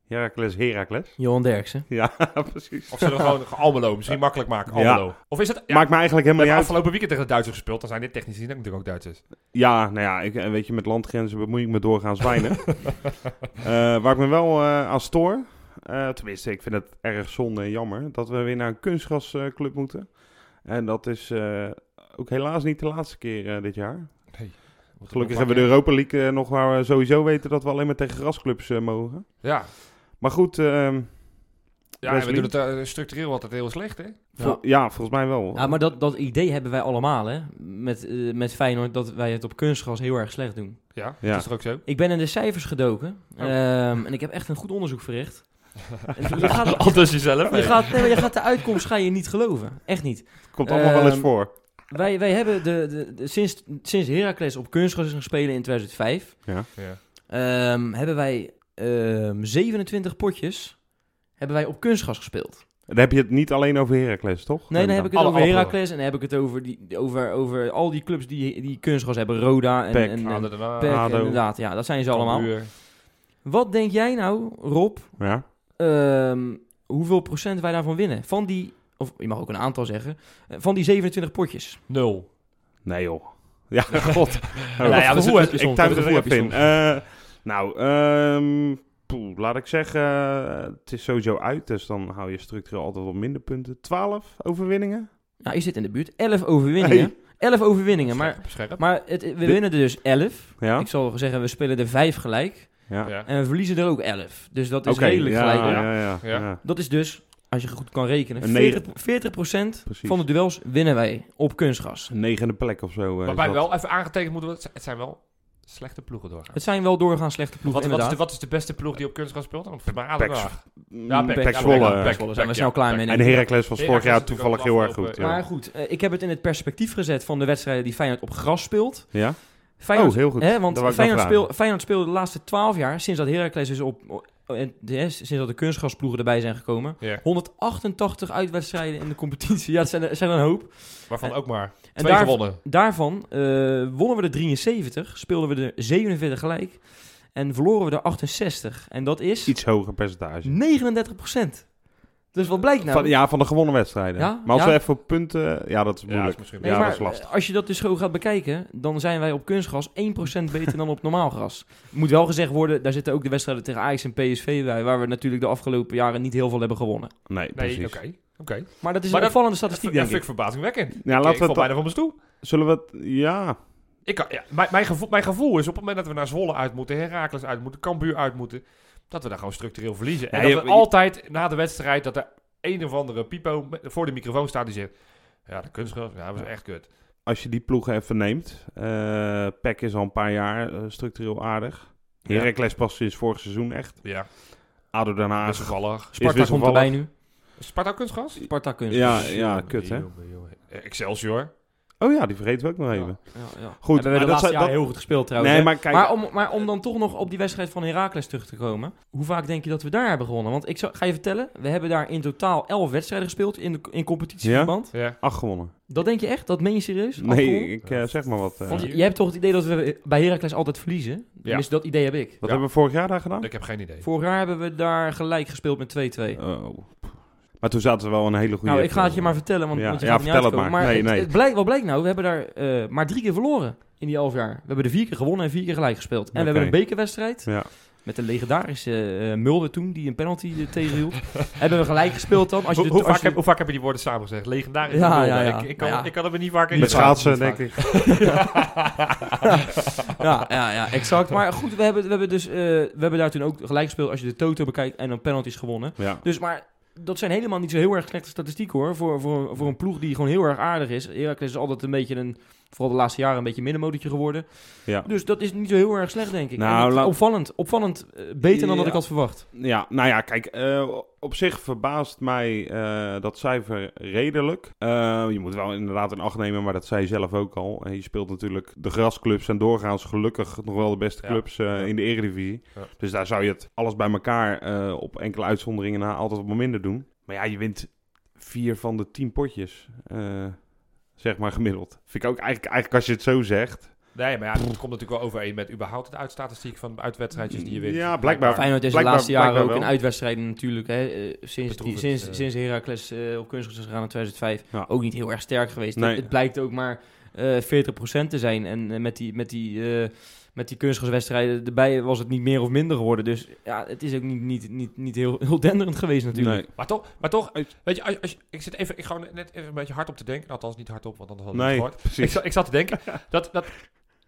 Heracles, Heracles. Johan Derksen. Ja, precies. Of zullen we gewoon Almelo misschien makkelijk maken? Ja. Almelo. Of is het... Ja, Maakt me eigenlijk we helemaal hebben niet uit. afgelopen weekend tegen de Duitsers gespeeld. Dan zijn dit technisch gezien natuurlijk ook Duitsers. Ja, nou ja, ik, eh, weet je, met landgrenzen bemoei ik me doorgaans weinig. Eh, waar ik me wel eh, aan stoor, eh, tenminste, ik vind het erg zonde en jammer, dat we weer naar een kunstgrasclub moeten. En dat is eh, ook helaas niet de laatste keer eh, dit jaar. Gelukkig hebben we de Europa League eh, nog waar we sowieso weten dat we alleen maar tegen grasclubs eh, mogen. Ja, Maar goed, ehm, ja we doen het eh, structureel altijd heel slecht, hè? vol- ja. volgens mij wel. Ja, maar dat, dat idee hebben wij allemaal, hè. Met, eh, met Feyenoord, dat wij het op kunstgras heel erg slecht doen. Ja, Ja. dat is toch ook zo? Ik ben in de cijfers gedoken. Oh. Ehm, en ik heb echt een goed onderzoek verricht. En je, gaat, Anders jezelf. je, gaat, nee, maar je gaat de uitkomst ga je niet geloven. Echt niet. Komt allemaal wel eens ehm, voor. Wij, wij hebben de, de, de- sinds, sinds Heracles op kunstgras is gaan spelen in 2005... Ja. ehm, hebben wij ehm 27 potjes hebben wij op kunstgras gespeeld. Dan heb je het niet alleen over Heracles, toch? Nee, dan heb ik het Alle- over Heracles en dan heb ik het over, die, over, over al die clubs die, die kunstgras hebben. Roda en, PEC. en, en Ah, daarna- PEC, ADO. inderdaad. Ja, dat zijn ze allemaal. Wat denk jij nou, Rob, Ja. ehm, hoeveel procent wij daarvan winnen? Van die, of je mag ook een aantal zeggen, eh, van die 27 potjes. Nul. Nee joh. Ja, god. Nou ja, Wat dus gevoel het- heb je ik Wat er gevoel even heb je in. Eh, nou, ehm, poeh, laat ik zeggen, het is sowieso uit, dus dan hou je structureel altijd wat minder punten. 12 overwinningen? Nou, je zit in de buurt. 11 overwinningen. Hey. 11 overwinningen. Maar, maar het, we Dit- winnen er dus 11. Ja? Ik zal zeggen, we spelen er 5 gelijk. Ja. En we verliezen er ook 11. Dus dat is Oké, redelijk ja, gelijk. ja, hoor. ja, ja, Ja. ja. Dat is dus, als je goed kan rekenen, Een 40%, 40% Precies. van de duels winnen wij op kunstgras. Een negende plek of zo. is Waarbij wel even aangetekend moeten worden, het zijn wel slechte ploegen doorgaan. Het zijn wel doorgaan slechte ploegen, Wat, wat, is de, wat is de beste ploeg die op kunstgras speelt? Want Ja, Pek- Zwolle. Zijn we snel klaar mee. En Heracles was vorig jaar toevallig heel erg goed. Maar goed, eh, ik heb het in het perspectief gezet van de wedstrijden die Feyenoord op gras speelt. Ja? Feyenoord, Oh, heel goed. Hè, want Feyenoord, speel, Feyenoord speelde de laatste 12 jaar, sinds dat Heracles is op- en, hè, sinds dat de kunstgrasploegen erbij zijn gekomen, Ja. 188 uitwedstrijden in de competitie. Ja, dat zijn, er- zijn er een hoop. Waarvan ook maar En twee daar- gewonnen. Daarvan eh, wonnen we er 73, speelden we er 47 gelijk en verloren we er 68. En dat is Iets hoger percentage. 39 procent. Dus wat blijkt nou? Van, ja, van de gewonnen wedstrijden. Ja? Maar als Ja. we even op punten... Ja, dat is Ja, moeilijk. is misschien Nee, ja, maar dat is lastig. als je dat dus zo gaat bekijken, dan zijn wij op kunstgras 1% beter dan op normaal gras. Moet wel gezegd worden, daar zitten ook de wedstrijden tegen Ajax en PSV bij, waar we natuurlijk de afgelopen jaren niet heel veel hebben gewonnen. Nee, Nee, precies. oké. Oké. Maar dat is Maar een dat- opvallende statistiek, Dat denk vind ik. ik verbazingwekkend. Ja, ik laten we val het... bijna van mijn stoel. Zullen we het... Ja. Ik kan, ja, mijn, mijn, gevoel, mijn gevoel is op het moment dat we naar Zwolle uit moeten, Heracles uit moeten, Cambuur uit moeten, dat we daar gewoon structureel verliezen. En Ja, dat je- we altijd na de wedstrijd, dat er een of andere pipo voor de microfoon staat die zegt, ja, de kunstgras, ja, dat was echt kut. Als je die ploegen even neemt. eh PEC is al een paar jaar eh, structureel aardig. Ja. Heracles pas sinds vorig seizoen echt. Ja, ADO Den Haag. wisselvallig. Sparta komt wisselvallig. erbij nu. Sparta kunstgras? Sparta kunstgras. Ja, ja, kut hè. Excelsior. Oh ja, die vergeten we ook nog even. Ja, ja. Goed, we hebben dat laatste zijn- jaren dat- heel goed gespeeld trouwens. Nee, maar kijk... Maar om, maar om dan toch nog op die wedstrijd van Heracles terug te komen. Hoe vaak denk je dat we daar hebben gewonnen? Want ik ga je vertellen, we hebben daar in totaal 11 wedstrijden gespeeld in, de, in competitieverband. Ja. Acht gewonnen. Dat denk je echt? Dat meen je serieus? Acht gewonnen? Nee, ik eh, zeg maar wat. eh. Want je, hebt toch het idee dat we bij Heracles altijd verliezen? Tenminste, dat idee heb ik. wat Ja. hebben we vorig jaar daar gedaan? Ik heb geen idee. Vorig jaar hebben we daar gelijk gespeeld met 2-2. Oh. Maar toen zaten we wel een hele goede... Nou, ik ga het je maar vertellen, want, Ja, want je ja, gaat er niet vertel het uitkomen. maar. Nee, het, nee. het blijkt, wat blijkt nou? We hebben daar eh, maar drie keer verloren in die elf jaar. We hebben er vier keer gewonnen en vier keer gelijk gespeeld. En we hebben een bekerwedstrijd Ja. met de legendarische eh, Mulder toen, die een penalty eh, tegenhield. hebben we gelijk gespeeld dan. Als je Hoe, vaak je- heb, hoe vaak heb je die woorden samen gezegd? Legendarisch. Ja, Mulder. ja, ja. Ik, ik, kan, Ja. ik kan het me niet vaker Met schaatsen, denk ik. ja, ja, ja, exact. Maar goed, we hebben, we hebben dus eh, we hebben daar toen ook gelijk gespeeld als je de toto bekijkt en dan penalties gewonnen. Ja. Dus maar dat zijn helemaal niet zo heel erg slechte statistieken hoor. Voor, voor, voor een ploeg die gewoon heel erg aardig is. Heracles is altijd een beetje een, vooral de laatste jaren, een beetje een middenmotortje geworden. Ja. Dus dat is niet zo heel erg slecht, denk ik. Nou, laat- opvallend, opvallend eh, beter dan dat ik had verwacht. ja, nou ja, kijk, eh, op zich verbaast mij eh, dat cijfer redelijk. Je moet wel inderdaad in acht nemen, maar dat zei je zelf ook al. En je speelt natuurlijk de grasclubs en doorgaans gelukkig nog wel de beste clubs in de eredivisie. Dus daar zou je het alles bij elkaar op enkele uitzonderingen na altijd wat minder doen. Maar ja, je wint vier van de tien potjes, zeg maar gemiddeld. Vind ik ook eigenlijk, eigenlijk als je het zo zegt. Nee, maar ja, het komt natuurlijk wel overeen met überhaupt het uitstatistiek van uitwedstrijdjes die je wint. Ja, blijkbaar. Feyenoord is de blijkbaar- laatste jaren blijkbaar ook in wel. uitwedstrijden natuurlijk. Hè, eh, sinds, die, sinds, eh. sinds Heracles eh, op kunstgras is gegaan in 2005 Ja. ook niet heel erg sterk geweest. Nee. Het, het blijkt ook maar eh 40% te zijn. En met die, met die, eh, met die kunstgraswedstrijden erbij was het niet meer of minder geworden. Dus ja, het is ook niet, niet, niet, niet heel, heel denderend geweest natuurlijk. Nee. Maar toch, maar toch weet je, als, ik zit even, ik gewoon net even een beetje hard op te denken. Althans, niet hard op, want anders had ik het Nee, gehoord. Ik, ik zat te denken dat, dat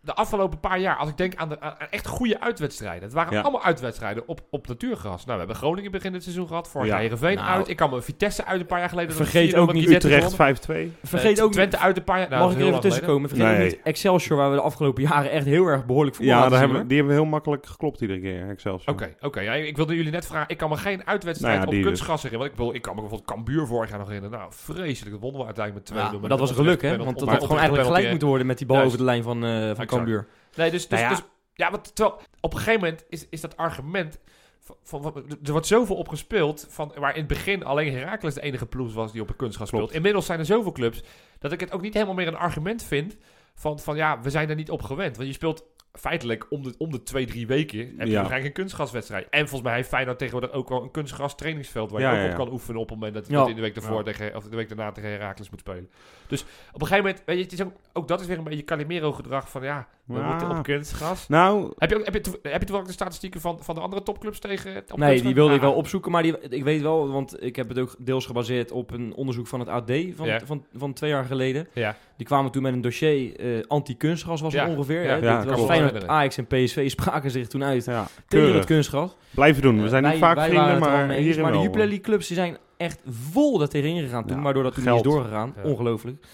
de afgelopen paar jaar, als ik denk aan, de, aan echt goede uitwedstrijden. Het waren Ja. allemaal uitwedstrijden op, op natuurgras. Nou, we hebben Groningen begin het seizoen gehad. Vorig Ja. jaar Heerenveen Nou. uit. Ik kan me Vitesse uit een paar jaar geleden. Vergeet dat ook niet 4-0 Utrecht gewonnen. 5-2. Vergeet Eh, ook Twente uit een paar jaar. Nou, mag dat ik er even tussenkomen? Vergeet ook niet Excelsior, waar we de afgelopen jaren echt heel erg behoorlijk voor Ja, laten daar hebben, hoor. die hebben we heel makkelijk geklopt iedere keer. Excelsior. Oké, oké. Ja, ik wilde jullie net vragen. Ik kan me geen uitwedstrijd Nou ja, op dus. kunstgras herinneren. Want ik, bedoel, ik kan me bijvoorbeeld Cambuur vorig jaar nog herinneren. Nou, vreselijk. Dat wonnen we uiteindelijk met 2-0. Ja, met dat een was geluk, hè? Want dat had gewoon eigenlijk gelijk moeten worden met die bal over de lijn van, eh. Cambuur. Nee, dus, dus, Nou ja. dus ja, want terwijl op een gegeven moment is, is dat argument. Van, van, van- er wordt zoveel op gespeeld. Van, waar in het begin alleen Heracles de enige ploeg was die op een kunstgras speelt. Inmiddels zijn er zoveel clubs. dat ik het ook niet helemaal meer een argument vind. Van, van ja, we zijn er niet op gewend. Want je speelt feitelijk om de, om de twee, drie weken. heb je Ja. een kunstgraswedstrijd. En volgens mij heeft Feyenoord tegenwoordig ook wel een kunstgras trainingsveld. waar Ja, je ook ja, op kan oefenen. op het moment dat je in de week ervoor Ja. tegen, of de week daarna tegen Heracles moet spelen. Dus op een gegeven moment, weet je, het is ook, ook dat is weer een beetje Calimero gedrag van ja, We Ja. moeten op kunstgras. Nou, Heb je, ook, heb, je, heb je toevallig de statistieken van, van de andere topclubs tegen? Op Nee, die wilde ik wel opzoeken, maar die, ik weet wel, want ik heb het ook deels gebaseerd op een onderzoek van het AD van, Ja. van, van twee jaar geleden. Ja. Die kwamen toen met een dossier eh, anti-kunstgras was het ongeveer. Ja. hè. Ja, me was Feyenoord, herinneren. Ajax en PSV spraken zich toen uit ja, tegen keurig. het kunstgras. Blijven doen. We zijn Eh, niet wij- vaak wij vrienden, maar hierin Maar de. Jupiler League clubs die zijn echt vol daar tegenin gegaan toen, Ja, waardoor dat toen geld. niet is doorgegaan. Ja. Ongelooflijk. Ja,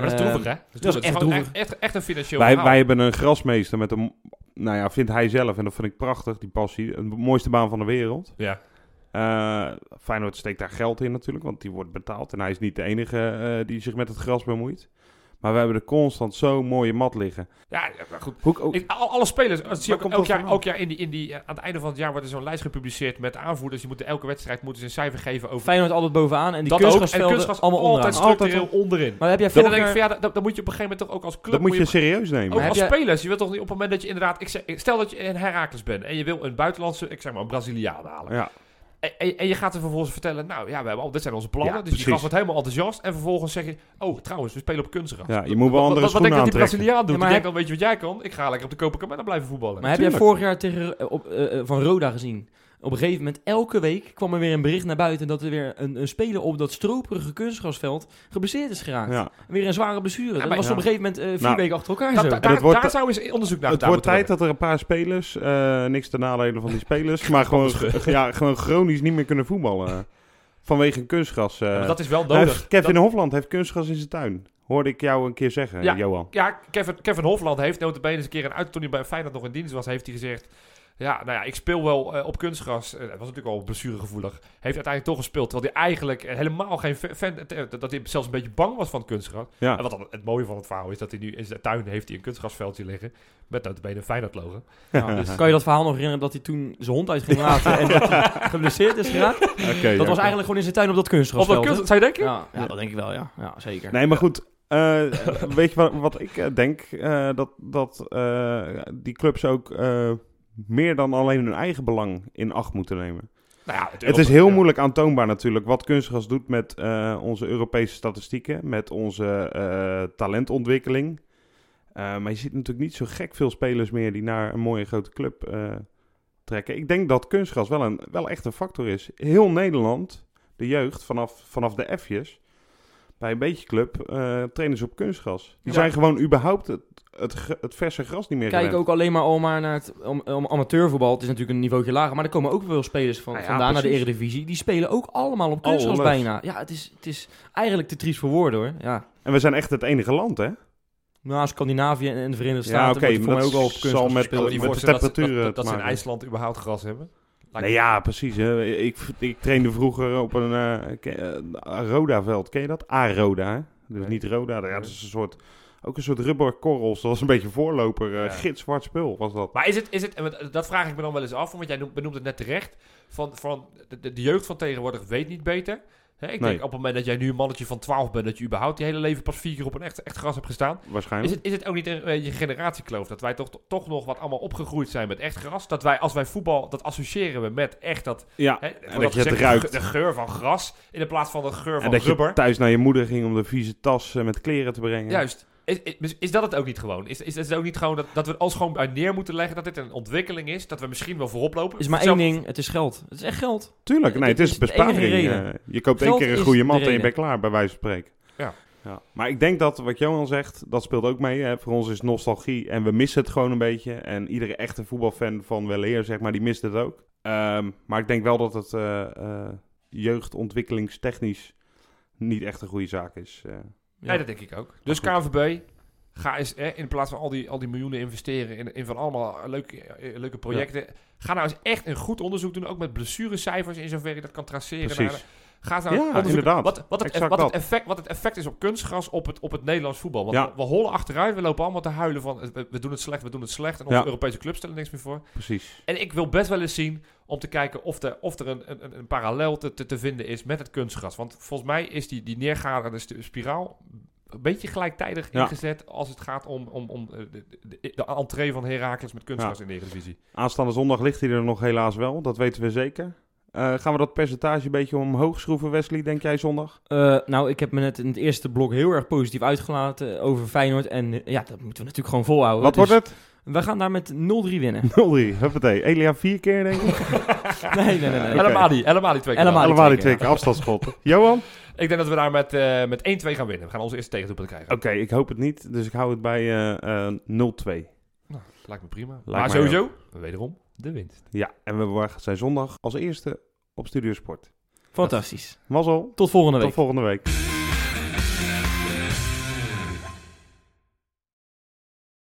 maar dat is Eh, droevig, hè? dat is echt. Echt, echt, echt een financieel Wij, verhaal. wij hebben een grasmeester met een, nou ja, vindt hij zelf, en dat vind ik prachtig, die passie, een mooiste baan van de wereld. Ja. Eh Feyenoord steekt daar geld in natuurlijk, want die wordt betaald. En hij is niet de enige eh, die zich met het gras bemoeit. Maar we hebben er constant zo'n mooie mat liggen. Ja, goed. Hoe, ook, Ik, al- alle spelers, dat zie je ook elk jaar, elk jaar in die, in die, eh, aan het einde van het jaar wordt er zo'n lijst gepubliceerd met aanvoerders. Die moeten elke wedstrijd moeten ze een cijfer geven over Feyenoord altijd bovenaan en die dat ook. En kunstgrasvelden kunstgras allemaal onderaan. altijd structureel onderin. Maar heb jij Ja, dan denk ik van, ja, dat, dat moet je op een gegeven moment toch ook als club... dat moet je je serieus nemen. ook Maar als jij- spelers. Je wilt toch niet op het moment dat je inderdaad... Ik zeg, stel dat je in Herakles bent en je wil een buitenlandse, ik zeg maar een Braziliaan halen. Ja, En, en, je gaat er vervolgens vertellen, nou ja, we hebben al, dit zijn onze plannen. Ja, dus die precies. gast wordt helemaal enthousiast. En vervolgens zeg je, oh trouwens, we spelen op kunstgras. ja, je moet wel Wat- andere wat, wat, schoenen denk je dat die. Braziliaan doet? Ja, maar denkt dan, weet je wat jij kan? Ik ga lekker op de Copacabana blijven voetballen. Maar heb jij vorig jaar tegen, eh, op, eh, eh, van Roda gezien? Op een gegeven moment, elke week kwam er weer een bericht naar buiten dat er weer een, een speler op dat stroperige kunstgrasveld geblesseerd is geraakt. Ja. Weer een zware blessure. dat maar- was ja. op een gegeven moment eh, vier Nou, weken achter elkaar Da- zo. da- En daar, het wordt- daar zou eens onderzoek naar Het wordt tijd dat er een paar spelers, eh, niks ten nadele van die spelers, maar gewoon, ja, gewoon chronisch niet meer kunnen voetballen. Vanwege een kunstgras. eh. Maar dat is wel nodig. Kevin Dat- Hofland heeft kunstgras in zijn tuin. Hoorde ik jou een keer zeggen, Ja. Johan. ja, Kevin, Kevin Hofland heeft notabene eens een keer een uit toen hij bij Feyenoord nog in dienst was, heeft hij gezegd. Ja, nou ja, ik speel wel eh, op kunstgras. Eh, dat was natuurlijk al blessuregevoelig. Heeft uiteindelijk toch gespeeld. Terwijl hij eigenlijk eh, helemaal geen fa- fan... eh, dat hij zelfs een beetje bang was van het kunstgras. Ja. En wat dan het mooie van het verhaal is, dat hij nu in zijn tuin heeft hij een kunstgrasveldje liggen. Met notabene een Feyenoord logo. Dus kan je dat verhaal nog herinneren dat hij toen zijn hond uit ging laten en dat hij geblesseerd is geraakt? Oké, Dat ja, was eigenlijk gewoon in zijn tuin op dat Of kunstgrasveld. dat kunst, zou je denken? Ja, ja, dat denk ik wel, ja. Ja, zeker. Nee, maar goed. eh, weet je wat, wat ik eh, denk? Eh, dat dat eh, die clubs ook eh, meer dan alleen hun eigen belang in acht moeten nemen. Nou ja, Het is heel moeilijk aantoonbaar natuurlijk wat kunstgras doet met eh, onze Europese statistieken, met onze eh, talentontwikkeling. Eh, maar je ziet natuurlijk niet zo gek veel spelers meer die naar een mooie grote club trekken. Ik denk dat kunstgras wel, een, wel echt een factor is. Heel Nederland, de jeugd, vanaf, vanaf de F'jes, bij een beetje club, eh trainen ze op kunstgras. Die Ja. zijn gewoon überhaupt het, het, verse gras niet meer Kijk gewend. ook alleen maar al maar naar het om, om- amateurvoetbal. Het is natuurlijk een niveautje lager, maar er komen ook veel spelers van, Nou ja, vandaan naar de. Eredivisie. Die spelen ook allemaal op kunstgras bijna. Ja, het is, het is eigenlijk te triest voor woorden hoor. Ja. En we zijn echt het enige land, hè? Nou, Scandinavië en de Verenigde Ja, Staten oké, wordt voor maar ook wel op zal kunstgras met- de temperaturen dat, dat, dat te ze in. IJsland überhaupt gras hebben. Ja, precies. Hè. Ik, ik trainde vroeger op een eh, ke- eh, Roda-veld. Ken je dat? A-Roda, hè? Dus Nee. niet Roda. Ja, dat is een soort, ook een soort rubberkorrels. Dat was een beetje voorloper. eh Ja. gitzwart spul was dat. Maar is het, is het, dat vraag ik me dan wel eens af, want jij noemt, benoemt het net terecht, van, van de jeugd van tegenwoordig weet niet beter. Hè, ik Nee. denk op het moment dat jij nu een mannetje van 12 bent, dat je überhaupt je hele leven pas vier keer op een echt, echt gras hebt gestaan. Is Waarschijnlijk. het, is het ook niet een beetje generatiekloof? Dat wij toch, toch nog wat allemaal opgegroeid zijn met echt gras? Dat wij, als wij voetbal, dat associëren we met echt dat, Ja, hè, en dat je het ruikt. De geur van gras, in plaats van de geur En van dat je rubber. thuis naar je moeder ging om de vieze tas eh, met kleren te brengen. Juist. Is, is, is dat het ook niet gewoon? Is, is, is het ook niet gewoon dat, dat we ons gewoon bij neer moeten leggen dat dit een ontwikkeling is? Dat we misschien wel voorop lopen? is maar Zelf- één ding, het is geld. Het is echt geld. Tuurlijk, nee, het is besparing. eh, je koopt één keer een goede de mat en je bent klaar, bij wijze van spreken. Ja. Ja. Maar ik denk dat wat Johan zegt, dat speelt ook mee. Hè. Voor ons is nostalgie en we missen het gewoon een beetje. En iedere echte voetbalfan van weleer, zeg maar, die mist het ook. Ehm, maar ik denk wel dat het eh, eh, jeugdontwikkelingstechnisch niet echt een goede zaak is. Ja. Nee, dat denk ik ook. Dus. KNVB, ga eens hè, in plaats van al die, al die miljoenen investeren in, in van allemaal leuke, eh, leuke projecten. Ga nou eens echt een goed onderzoek doen, ook met blessurecijfers in zoverre je dat kan traceren. Precies. Naar- nou Ja, inderdaad. Wat, wat, het, wat, het effect, wat het effect is op kunstgras op het, op het Nederlands voetbal. Want Ja. we, hollen achteruit, we lopen allemaal te huilen van we, doen het slecht, we doen het slecht. En onze Ja. Europese clubs stellen niks meer voor. Precies. En ik wil best wel eens zien om te kijken of, er of er een, een, een parallel te, te, te vinden is met het kunstgras. Want volgens mij is die, die neergaande spiraal een beetje gelijktijdig Ja. ingezet als het gaat om, om, om eh, de, de, de, de entree van Heracles met kunstgras in de Eredivisie. Aanstaande zondag ligt hij er nog helaas wel, dat weten we zeker. Eh, gaan we dat percentage een beetje omhoog schroeven, Wesley, denk jij zondag? Eh, nou, ik heb me net in het eerste blok heel erg positief uitgelaten over Feyenoord. En eh, ja, dat moeten we natuurlijk gewoon volhouden. Wat Dus wordt het? We gaan daar met 0-3 winnen. 0-3, huppatee. Elia vier keer, denk ik. nee, nee, nee. nee. Oké. Helemaal niet, helemaal niet twee keer. Die twee keer, afstandsschotten. Johan? Ik denk dat we daar met, eh met 1-2 gaan winnen. We gaan onze eerste tegendoelpunt krijgen. Oké, ik hoop het niet, dus ik hou het bij eh, eh, 0-2. Nou, lijkt me prima. Lijkt maar sowieso, wederom, de winst. Ja, en we zijn zondag als eerste op Studiosport. Fantastisch. Mazzel, Tot volgende week. tot volgende week.